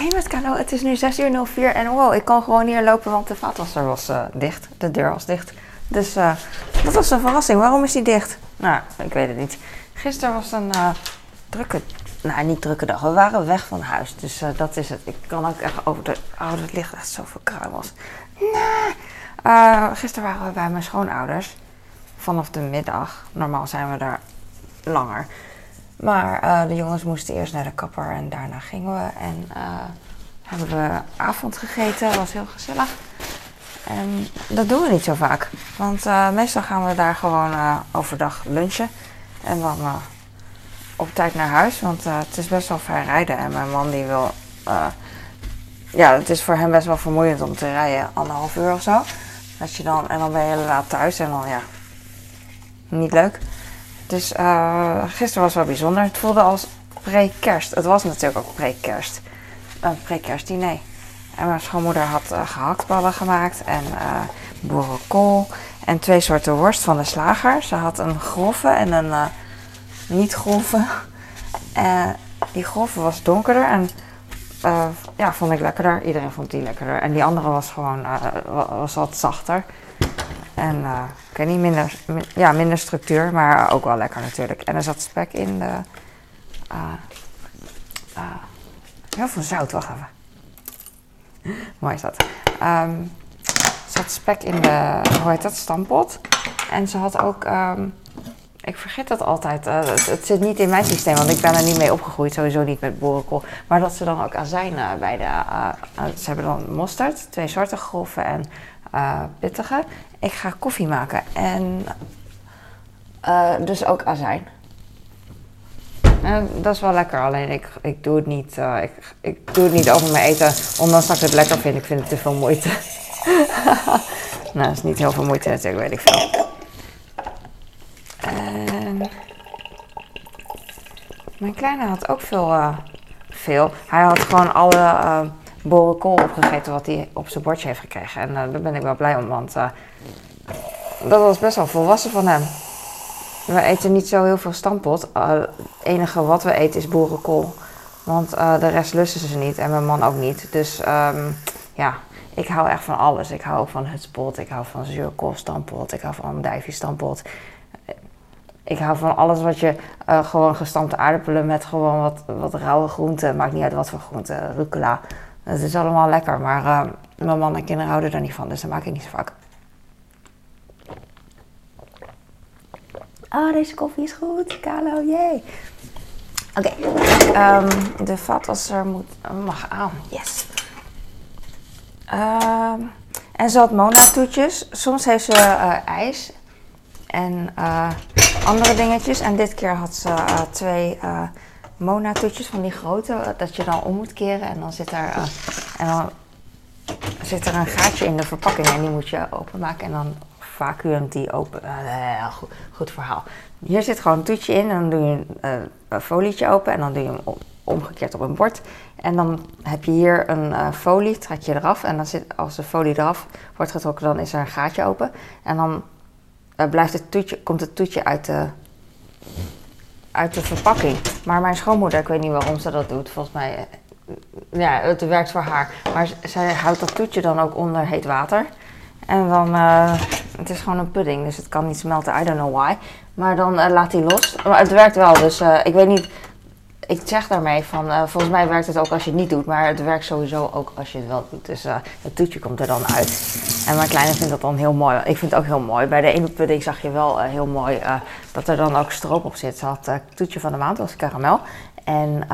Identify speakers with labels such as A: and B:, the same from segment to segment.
A: Hé met Kano, het is nu 6 uur 04 en wow, ik kan gewoon hier lopen, want de vaatwasser was uh, dicht. De deur was dicht. Dus uh, dat was een verrassing. Waarom is die dicht? Nou, ik weet het niet. Gisteren was een uh, drukke, nou niet drukke dag. We waren weg van huis, dus dat is het. Ik kan ook echt over de, oh het ligt echt zoveel kruimels. Nee. gisteren waren we bij mijn schoonouders. Vanaf de middag. Normaal zijn we daar langer. Maar uh, de jongens moesten eerst naar de kapper en daarna gingen we. En uh, hebben we avond gegeten. Dat was heel gezellig. En dat doen we niet zo vaak. Want uh, meestal gaan we daar gewoon overdag lunchen. En dan op tijd naar huis. Want het is best wel ver rijden. En mijn man die wil... ja, het is voor hem best wel vermoeiend om te rijden. Anderhalf uur of zo. Dat je dan, en dan ben je laat thuis. En dan ja... Niet leuk. Dus uh, gisteren was wel bijzonder. Het voelde als pre-kerst. Het was natuurlijk ook pre-kerst. Een pre-kerstdiner. En mijn schoonmoeder had uh, gehaktballen gemaakt en uh, boerenkool. En twee soorten worst van de slager. Ze had een grove en een niet grove. En die grove was donkerder en ja, vond ik lekkerder. Iedereen vond die lekkerder. En die andere was gewoon was wat zachter. En uh, ik weet niet, minder, ja, minder structuur, maar ook wel lekker natuurlijk. En er zat spek in de. Uh, uh, heel veel zout, wacht even. Mooi is dat. Um, zat spek in de, hoe heet dat, stampot. En ze had ook, um, ik vergeet dat altijd, het, zit niet in mijn systeem, want ik ben er niet mee opgegroeid, sowieso niet met boerenkool. Maar dat ze dan ook azijn bij de, ze hebben dan mosterd, twee soorten grove en pittige ik ga koffie maken. En uh, dus ook azijn. En dat is wel lekker, alleen ik, ik, doe het niet, uh, ik, ik doe het niet over mijn eten. Ondanks dat ik het lekker vind, ik vind het te veel moeite. nou, dat is niet heel veel moeite natuurlijk, weet ik veel. En mijn kleine had ook veel, veel. Hij had gewoon alle borenkool opgegeten wat hij op zijn bordje heeft gekregen. En daar ben ik wel blij om, want dat was best wel volwassen van hem. We eten niet zo heel veel stampot. Uh, het enige wat we eten is boerenkool. Want de rest lusten ze niet en mijn man ook niet. Dus um, ja, ik hou echt van alles. Ik hou van hutspot, ik hou van zuurkool stampot, ik hou van stampot. Ik hou van alles wat je gewoon gestampte aardappelen met gewoon wat, wat rauwe groenten. Maakt niet uit wat voor groenten, rucola. Het is allemaal lekker, maar mijn man en kinderen houden er niet van, dus dat maak ik niet zo vaak. Oh, deze koffie is goed. Kalo, jee. Oké, okay. um, de vatwasser moet, mag aan. Yes. Um, en ze had Mona-toetjes. Soms heeft ze uh, ijs en uh, andere dingetjes. En dit keer had ze twee Mona-toetjes van die grote, dat je dan om moet keren. En dan zit er, en dan zit er een gaatje in de verpakking en die moet je openmaken. En dan vacuüm die open. Uh, goed, verhaal. Hier zit gewoon een toetje in en dan doe je een, folietje open en dan doe je hem omgekeerd op een bord. En dan heb je hier een folie, trek je eraf en dan zit, als de folie eraf wordt getrokken, dan is er een gaatje open. En dan blijft het toetje, komt het toetje uit de, uit de verpakking. Maar mijn schoonmoeder, ik weet niet waarom ze dat doet, volgens mij, ja, het werkt voor haar. Maar zij houdt dat toetje dan ook onder heet water. En dan, uh, het is gewoon een pudding, dus het kan niet smelten. I don't know why. Maar dan uh, laat hij los. Maar het werkt wel, dus ik weet niet. Ik zeg daarmee van, volgens mij werkt het ook als je het niet doet. Maar het werkt sowieso ook als je het wel doet. Dus het toetje komt er dan uit. En mijn kleine vindt dat dan heel mooi. Ik vind het ook heel mooi. Bij de ene pudding zag je wel heel mooi dat er dan ook stroop op zit. Ze had toetje van de maand, was karamel. En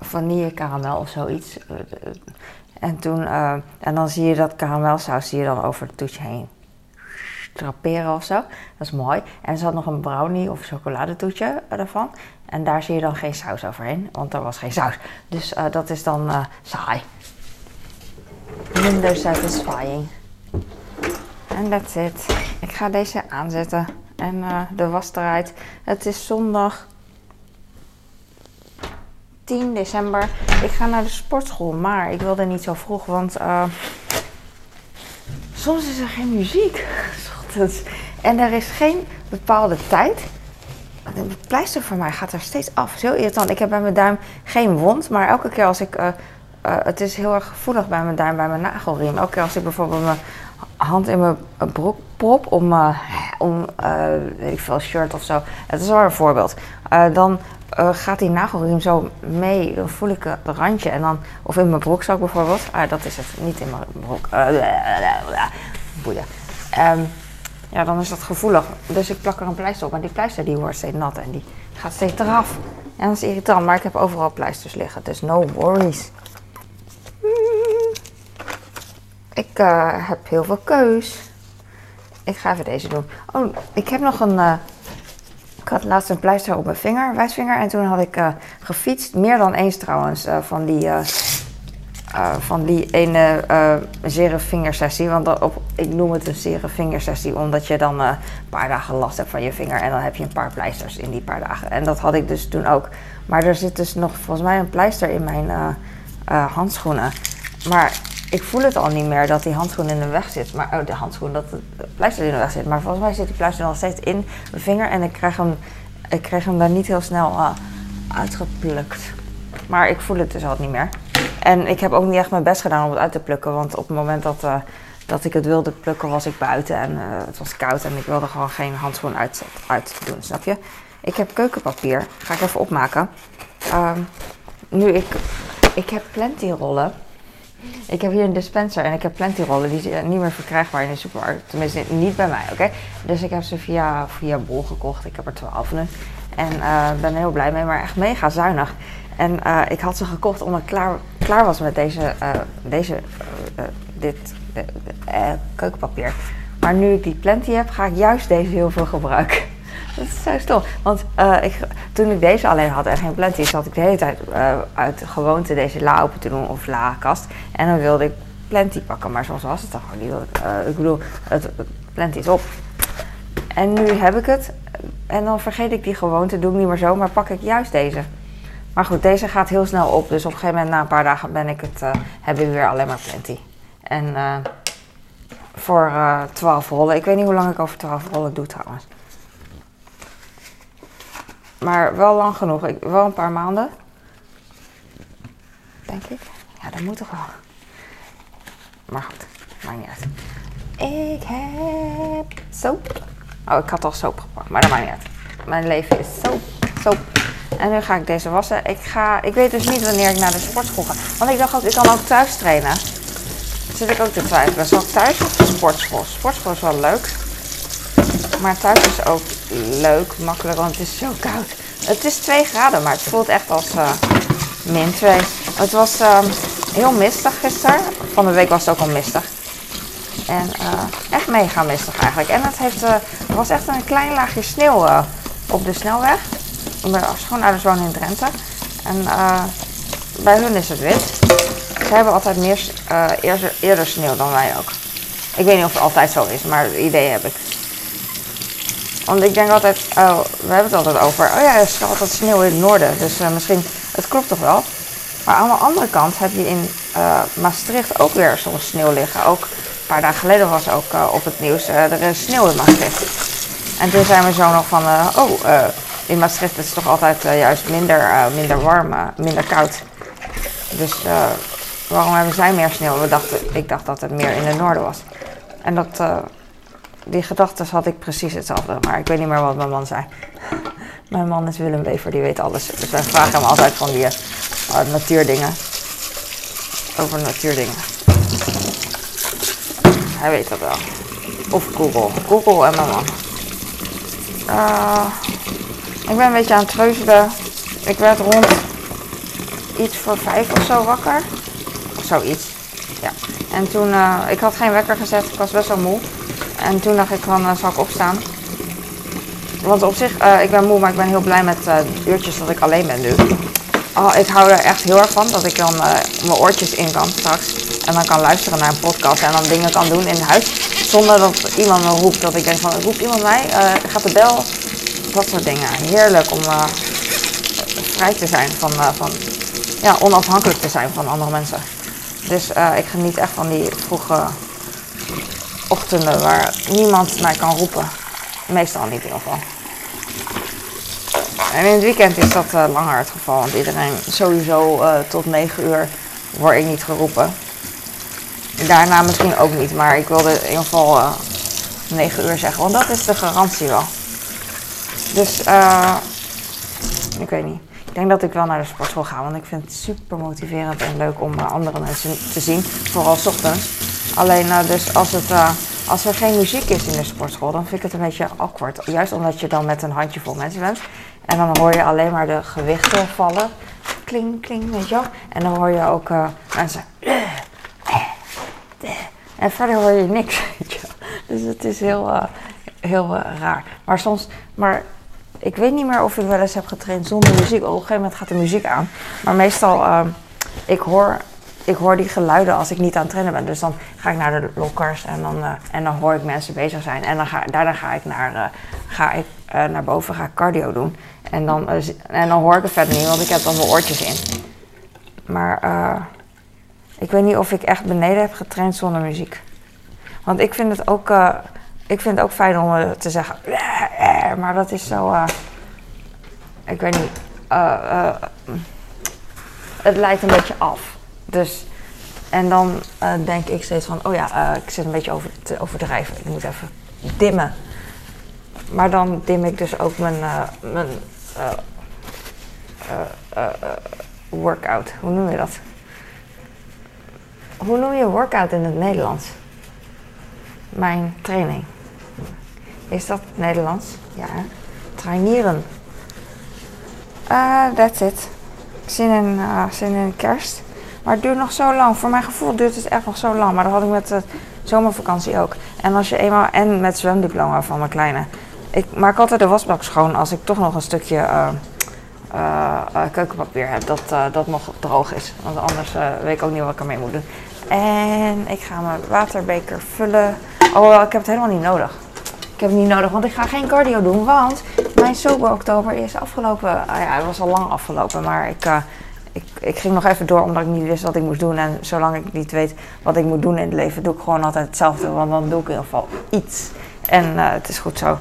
A: vanille karamel of zoiets. En, toen, en dan zie je dat karamelsaus zie je dan over het toetje heen traperen of zo. Dat is mooi. En ze had nog een brownie of chocoladetoetje ervan. En daar zie je dan geen saus overheen, want er was geen saus. Dus uh, dat is dan uh, saai. Minder satisfying. En that's it. Ik ga deze aanzetten. En de was eruit. Het is zondag 10 december. Ik ga naar de sportschool, maar ik wilde niet zo vroeg, want soms is er geen muziek. En er is geen bepaalde tijd. Het pleister van mij gaat er steeds af. Zo irritant. Ik heb bij mijn duim geen wond, maar elke keer als ik uh, eh, het is heel erg gevoelig bij mijn duim, bij mijn nagelriem. Elke keer als ik bijvoorbeeld mijn hand in mijn broek prop om, uh, om uh, weet ik veel, shirt of zo. Het is wel een voorbeeld. dan gaat die nagelriem zo mee, dan voel ik het randje. En dan, of in mijn broekzak bijvoorbeeld. Ah, dat is het, niet in mijn broek. boeien. Um, ja, dan is dat gevoelig. Dus ik plak er een pleister op. Maar die pleister die wordt steeds nat en die gaat steeds eraf. En dat is irritant, maar ik heb overal pleisters liggen. Dus no worries. Ik uh, heb heel veel keus. Ik ga even deze doen. Oh, ik heb nog een. Uh, ik had laatst een pleister op mijn vinger, wijsvinger. En toen had ik uh, gefietst. Meer dan eens trouwens. van die uh, van die ene uh, zere vingersessie. Want op, ik noem het een zere vingersessie omdat je dan uh, een paar dagen last hebt van je vinger. En dan heb je een paar pleisters in die paar dagen. En dat had ik dus toen ook. Maar er zit dus nog volgens mij een pleister in mijn handschoenen. Maar ik voel het al niet meer dat die handschoen in de weg zit. Maar, oh, de handschoen, dat de pleister in de weg zit. Maar volgens mij zit die pleister nog steeds in mijn vinger. En ik krijg hem, ik krijg hem daar niet heel snel uitgeplukt. Maar ik voel het dus al niet meer. En ik heb ook niet echt mijn best gedaan om het uit te plukken. Want op het moment dat, uh, dat ik het wilde plukken, was ik buiten en uh, het was koud. En ik wilde gewoon geen handschoen uit, uit doen, snap je? Ik heb keukenpapier. Ga ik even opmaken. Um, nu, ik, ik heb plenty rollen. Ik heb hier een dispenser en ik heb plenty rollen. Die zijn niet meer verkrijgbaar in de supermarkt. Tenminste, niet bij mij, oké? Dus ik heb ze via, via Bol gekocht. Ik heb er twaalf nu. En uh, ben er heel blij mee, maar echt mega zuinig. En uh, ik had ze gekocht omdat ik klaar, klaar was met deze, uh, deze uh, dit keukenpapier. Maar nu ik die plenty heb, ga ik juist deze heel veel gebruiken. Dat is zo stom. Want ik, toen ik deze alleen had en geen plenty, zat ik de hele tijd uit gewoonte deze la open te doen of la kast. En dan wilde ik plenty pakken, maar zoals was het dan gewoon niet. ik bedoel, het plenty is op. En nu heb ik het. En dan vergeet ik die gewoonte, doe ik niet meer zo, maar pak ik juist deze. Maar goed, deze gaat heel snel op. Dus op een gegeven moment, na een paar dagen, ben ik het, uh, heb ik weer alleen maar plenty. En uh, voor uh, eh, 12 rollen. Ik weet niet hoe lang ik over 12 rollen doe trouwens. Maar wel lang genoeg. Ik, wel een paar maanden. Denk ik. Ja, dat moet toch wel. Maar goed, maakt niet uit. Ik heb soap. Oh, ik had al soap gepakt, maar dat maakt niet uit. Mijn leven is soap, soap. En nu ga ik deze wassen. Ik, ga, ik weet dus niet wanneer ik naar de sportschool ga. Want ik dacht ook, ik kan ook thuis trainen. zit ik ook te twijfelen. Zal ik thuis of de sportschool? Sportschool is wel leuk. Maar thuis is ook leuk, makkelijk, want het is zo koud. Het is 2 graden, maar het voelt echt als uh, min 2. Het was uh, heel mistig gisteren. Van de week was het ook al mistig. En uh, echt mega mistig eigenlijk. En het heeft, er was echt een klein laagje sneeuw op de snelweg mijn schoonouders wonen in Drenthe. En uh, bij hun is het wit. Ze hebben altijd meer, uh, eerder, eerder sneeuw dan wij ook. Ik weet niet of het altijd zo is, maar het idee heb ik. Want ik denk altijd, oh, we hebben het altijd over, oh ja, er is altijd sneeuw in het noorden. Dus uh, misschien, het klopt toch wel. Maar aan de andere kant heb je in Maastricht ook weer soms sneeuw liggen. Ook een paar dagen geleden was ook op het nieuws, er is sneeuw in Maastricht. En toen zijn we zo nog van, oh, in Maastricht is het toch altijd uh, juist minder, uh, minder warm, uh, minder koud. Dus waarom hebben zij meer sneeuw? We dachten, ik dacht dat het meer in het noorden was. En dat, die gedachten had ik precies hetzelfde. Maar ik weet niet meer wat mijn man zei. mijn man is Willem Wever, die weet alles. Dus wij vragen hem altijd van die natuurdingen. Over natuurdingen. Hij weet dat wel. Of Google. Google en mijn man. Uh, ik ben een beetje aan het treuzelen. Ik werd rond iets voor vijf of zo wakker. Of zoiets. Ja. En toen, uh, ik had geen wekker gezet. Ik was best wel moe. En toen dacht ik van, uh, zal ik opstaan? Want op zich, uh, ik ben moe, maar ik ben heel blij met de uurtjes dat ik alleen ben nu. Oh, ik hou er echt heel erg van dat ik dan mijn oortjes in kan straks. En dan kan luisteren naar een podcast en dan dingen kan doen in huis. Zonder dat iemand me roept. Dat ik denk van, roept iemand mij? gaat de bel? Dat soort dingen. Heerlijk om uh, vrij te zijn van, uh, van, ja, onafhankelijk te zijn van andere mensen. Dus uh, ik geniet echt van die vroege ochtenden waar niemand mij kan roepen. Meestal niet in ieder geval. En in het weekend is dat langer het geval, want iedereen sowieso tot 9 uur word ik niet geroepen. Daarna misschien ook niet, maar ik wilde in ieder geval uh, 9 uur zeggen, want dat is de garantie wel. Dus uh, ik weet niet. Ik denk dat ik wel naar de sportschool ga, want ik vind het super motiverend en leuk om uh, andere mensen te zien, vooral s ochtends. Alleen uh, dus als, het, als er geen muziek is in de sportschool, dan vind ik het een beetje awkward. Juist omdat je dan met een handjevol mensen bent. En dan hoor je alleen maar de gewichten vallen. Kling, kling, weet je wel. En dan hoor je ook mensen... En verder hoor je niks, weet je. Dus het is heel, heel raar. Maar soms... Maar ik weet niet meer of ik wel eens heb getraind zonder muziek. Op een gegeven moment gaat de muziek aan. Maar meestal, uh, ik, hoor, ik hoor die geluiden als ik niet aan het trainen ben. Dus dan ga ik naar de lockers en dan, uh, en dan hoor ik mensen bezig zijn. En dan ga, daarna ga ik naar, uh, ga ik, naar boven, ga ik cardio doen. En dan, en dan hoor ik het verder niet, want ik heb dan mijn oortjes in. Maar ik weet niet of ik echt beneden heb getraind zonder muziek. Want ik vind het ook ik vind het ook fijn om te zeggen, maar dat is zo, uh, ik weet niet, uh, uh, het lijkt een beetje af. Dus, en dan denk ik steeds van, oh ja, ik zit een beetje over te overdrijven, ik moet even dimmen. Maar dan dim ik dus ook mijn, mijn workout, hoe noem je dat? Hoe noem je workout in het Nederlands? Mijn training. Is dat Nederlands? Ja. Trainieren. Uh, that's it. Zin in, uh, zin in kerst. Maar het duurt nog zo lang. Voor mijn gevoel duurt het echt nog zo lang. Maar dat had ik met de zomervakantie ook. En als je eenmaal... En met zwemdiploma van mijn kleine. Ik maak altijd de wasbak schoon als ik toch nog een stukje... Uh, keukenpapier heb dat, dat nog droog is. Want anders weet ik ook niet wat ik ermee moet doen. En ik ga mijn waterbeker vullen. Oh, ik heb het helemaal niet nodig. Ik heb niet nodig, want ik ga geen cardio doen. Want mijn sober oktober is afgelopen. Ah ja, het was al lang afgelopen. Maar ik, uh, ik, ik ging nog even door omdat ik niet wist wat ik moest doen. En zolang ik niet weet wat ik moet doen in het leven, doe ik gewoon altijd hetzelfde. Want dan doe ik in ieder geval iets. En uh, het is goed zo.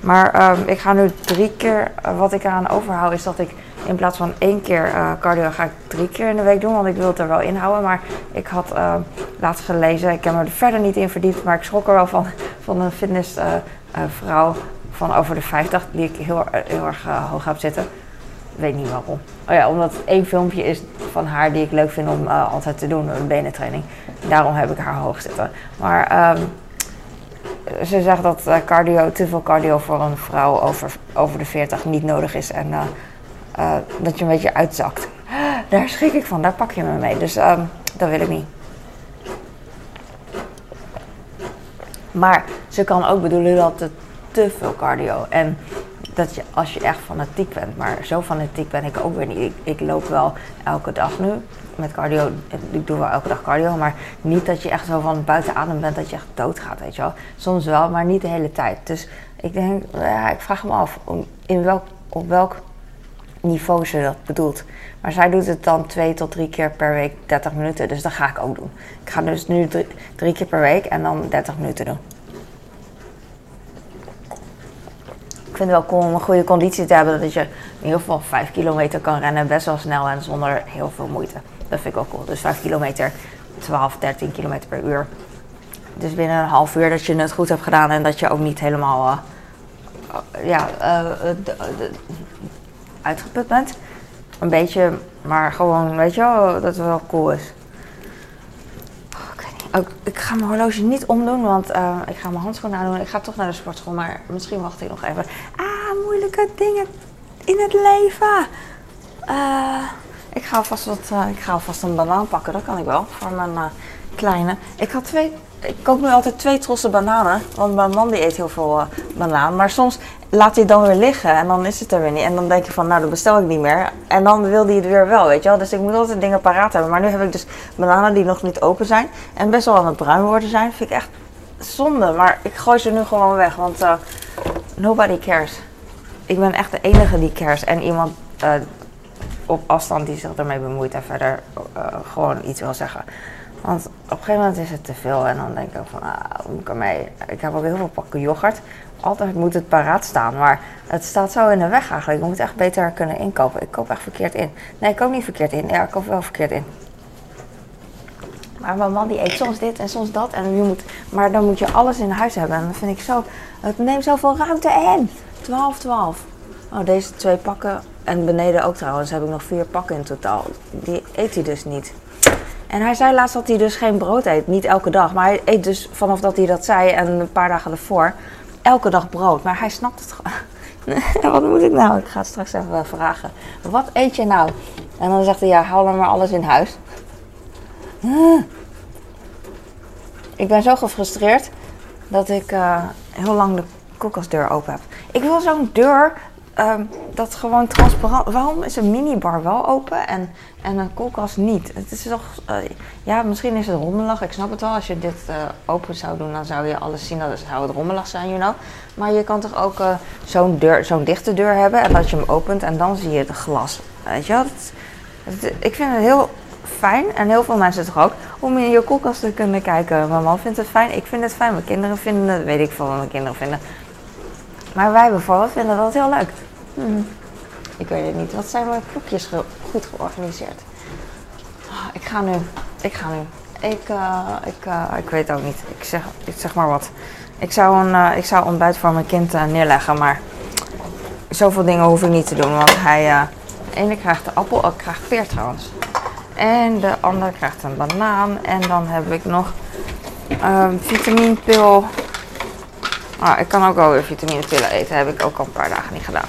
A: Maar um, ik ga nu drie keer. Uh, wat ik eraan overhoud is dat ik in plaats van één keer uh, cardio ga ik drie keer in de week doen. Want ik wil het er wel inhouden. Maar ik had uh, laatst gelezen. Ik heb me er verder niet in verdiept. Maar ik schrok er wel van. Van een fitnessvrouw van over de 50. Die ik heel, heel erg hoog heb zitten. Weet niet waarom. Oh ja, omdat één filmpje is van haar die ik leuk vind om altijd te doen. Een benentraining. Daarom heb ik haar hoog zitten. Maar... Um, ze zegt dat cardio, te veel cardio voor een vrouw over, over de 40 niet nodig is. En uh, dat je een beetje uitzakt. Daar schrik ik van, daar pak je me mee. Dus um, dat wil ik niet. Maar ze kan ook bedoelen dat het te veel cardio. En dat je als je echt fanatiek bent, maar zo fanatiek ben ik ook weer niet. Ik, ik loop wel elke dag nu met cardio. Ik doe wel elke dag cardio, maar niet dat je echt zo van buiten adem bent dat je echt doodgaat, weet je wel. Soms wel, maar niet de hele tijd. Dus ik denk, ja, ik vraag me af in welk, op welk niveau ze dat bedoelt. Maar zij doet het dan twee tot drie keer per week 30 minuten. Dus dat ga ik ook doen. Ik ga dus nu drie, keer per week en dan 30 minuten doen. Ik vind het wel cool om een goede conditie te hebben. Dat je in ieder geval 5 kilometer kan rennen. Best wel snel en zonder heel veel moeite. Dat vind ik wel cool. Dus 5 kilometer, 12, 13 kilometer per uur. Dus binnen een half uur dat je het goed hebt gedaan. En dat je ook niet helemaal... Uh, ja, uh, uitgeput bent. Een beetje, maar gewoon, weet je wel, dat het wel cool is. Oh, ik, niet. Oh, ik ga mijn horloge niet omdoen, want uh, ik ga mijn handschoenen aandoen. Ik ga toch naar de sportschool, maar misschien wacht ik nog even. Ah, moeilijke dingen in het leven. Uh, ik ga alvast, wat, uh, ik ga alvast een banaan pakken, dat kan ik wel, voor mijn kleine. Ik had twee ik koop nu altijd twee trossen bananen. Want mijn man die eet heel veel uh, banaan. Maar soms laat hij het dan weer liggen en dan is het er weer niet. En dan denk je van, nou, dat bestel ik niet meer. En dan wil hij het weer wel, weet je wel. Dus ik moet altijd dingen paraat hebben. Maar nu heb ik dus bananen die nog niet open zijn. En best wel aan het bruin worden zijn. Vind ik echt zonde. Maar ik gooi ze nu gewoon weg, want uh, nobody cares. Ik ben echt de enige die cares. En iemand uh, op afstand die zich ermee bemoeit en verder gewoon iets wil zeggen. Want op een gegeven moment is het te veel en dan denk ik van, ah, moet ik ermee? Ik heb ook heel veel pakken yoghurt. Altijd moet het paraat staan, maar het staat zo in de weg eigenlijk. Je moet echt beter kunnen inkopen. Ik koop echt verkeerd in. Nee, ik koop niet verkeerd in. Ja, ik koop wel verkeerd in. Maar mijn man die eet soms dit en soms dat. En je moet, maar dan moet je alles in huis hebben. En dan vind ik zo, het neemt zoveel ruimte in. 12, 12. Oh, deze twee pakken. En beneden ook trouwens heb ik nog vier pakken in totaal. Die eet hij dus niet. En hij zei laatst dat hij dus geen brood eet. Niet elke dag. Maar hij eet dus vanaf dat hij dat zei en een paar dagen ervoor. Elke dag brood. Maar hij snapt het gewoon. wat moet ik nou? Ik ga straks even vragen. Wat eet je nou? En dan zegt hij, ja, haal dan maar alles in huis. Ik ben zo gefrustreerd dat ik uh, heel lang de koelkastdeur open heb. Ik wil zo'n deur um, dat gewoon transparant. Waarom is een minibar wel open en, en een koelkast niet? Het is toch. Uh, ja, misschien is het rommelig. Ik snap het wel. Als je dit uh, open zou doen, dan zou je alles zien. Dan zou het rommelig zijn, you know. Maar je kan toch ook zo'n deur, zo'n dichte deur hebben en dat je hem opent en dan zie je het glas. Weet je wel? ik vind het heel fijn, en heel veel mensen toch ook, om in je koelkast te kunnen kijken. Mijn man vindt het fijn, ik vind het fijn, mijn kinderen vinden het, weet ik veel wat mijn kinderen vinden. Maar wij bijvoorbeeld vinden dat heel leuk. Hm. Ik weet het niet, wat zijn mijn klokjes goed georganiseerd? Oh, ik ga nu, ik ga nu. Ik, uh, ik, uh, ik weet ook niet, ik zeg, ik zeg maar wat. Ik zou een uh, ik zou ontbijt voor mijn kind neerleggen, maar zoveel dingen hoef ik niet te doen, want hij... de ene krijgt de appel, ook krijgt peer trouwens. En de ander krijgt een banaan. En dan heb ik nog um, vitaminepil. Ah, ik kan ook wel weer vitaminepillen eten. heb ik ook al een paar dagen niet gedaan.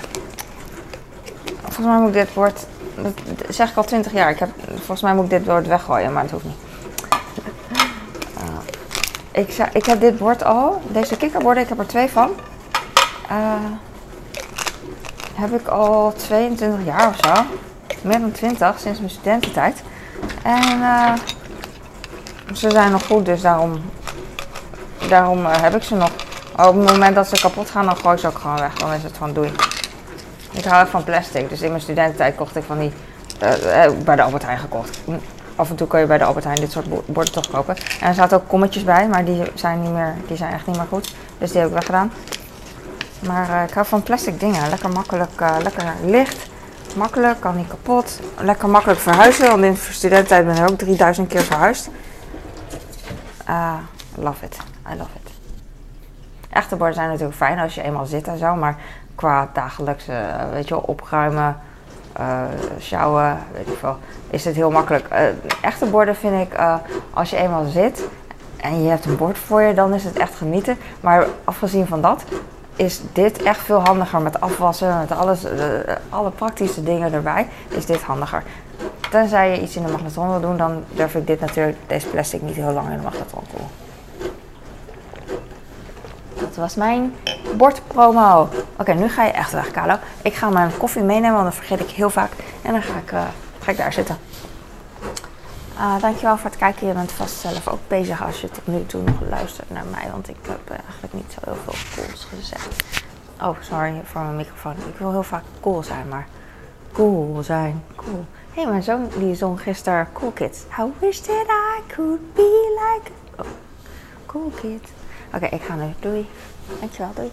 A: Volgens mij moet ik dit woord... Dat zeg ik al twintig jaar. Ik heb, volgens mij moet ik dit woord weggooien, maar het hoeft niet. Uh, ik, ik heb dit bord al. Deze kikkerborden, ik heb er twee van. Uh, heb ik al 22 jaar of zo. Meer dan 20, sinds mijn studententijd. En uh, ze zijn nog goed, dus daarom, daarom heb ik ze nog. Op het moment dat ze kapot gaan, dan gooi ik ze ook gewoon weg. Dan is het van doei. Ik hou van plastic, dus in mijn studententijd kocht ik van die uh, bij de Albert Heijn gekocht. Af en toe kun je bij de Albert Heijn dit soort borden toch kopen. En er zaten ook kommetjes bij, maar die zijn, niet meer, die zijn echt niet meer goed. Dus die heb ik weggedaan. Maar ik hou van plastic dingen. Lekker makkelijk, lekker licht makkelijk, kan niet kapot. Lekker makkelijk verhuizen, want in de studententijd ben ik ook 3000 keer verhuisd. Uh, love it, I love it. Echte borden zijn natuurlijk fijn als je eenmaal zit en zo, maar qua dagelijkse, weet je wel, opruimen, uh, sjouwen, weet ik veel, is het heel makkelijk. Uh, echte borden vind ik, uh, als je eenmaal zit en je hebt een bord voor je, dan is het echt genieten. Maar afgezien van dat, is dit echt veel handiger met afwassen, met alles, alle praktische dingen erbij, is dit handiger. Tenzij je iets in de magnetron wil doen, dan durf ik dit natuurlijk, deze plastic niet heel lang in de magnetron koelen. Dat was mijn bordpromo. Oké, nu ga je echt weg, Carlo. Ik ga mijn koffie meenemen, want dat vergeet ik heel vaak. En dan ga ik, uh, ga ik daar zitten. Uh, dankjewel voor het kijken. Je bent vast zelf ook bezig als je tot nu toe nog luistert naar mij. Want ik heb eigenlijk niet zo heel veel cools gezegd. Oh, sorry voor mijn microfoon. Ik wil heel vaak cool zijn, maar cool zijn. Cool. Hé, hey, mijn zoon die zong gisteren Cool Kids. I wish that I could be like... Oh, cool kid. Oké, okay, ik ga nu. Doei. Dankjewel, doei.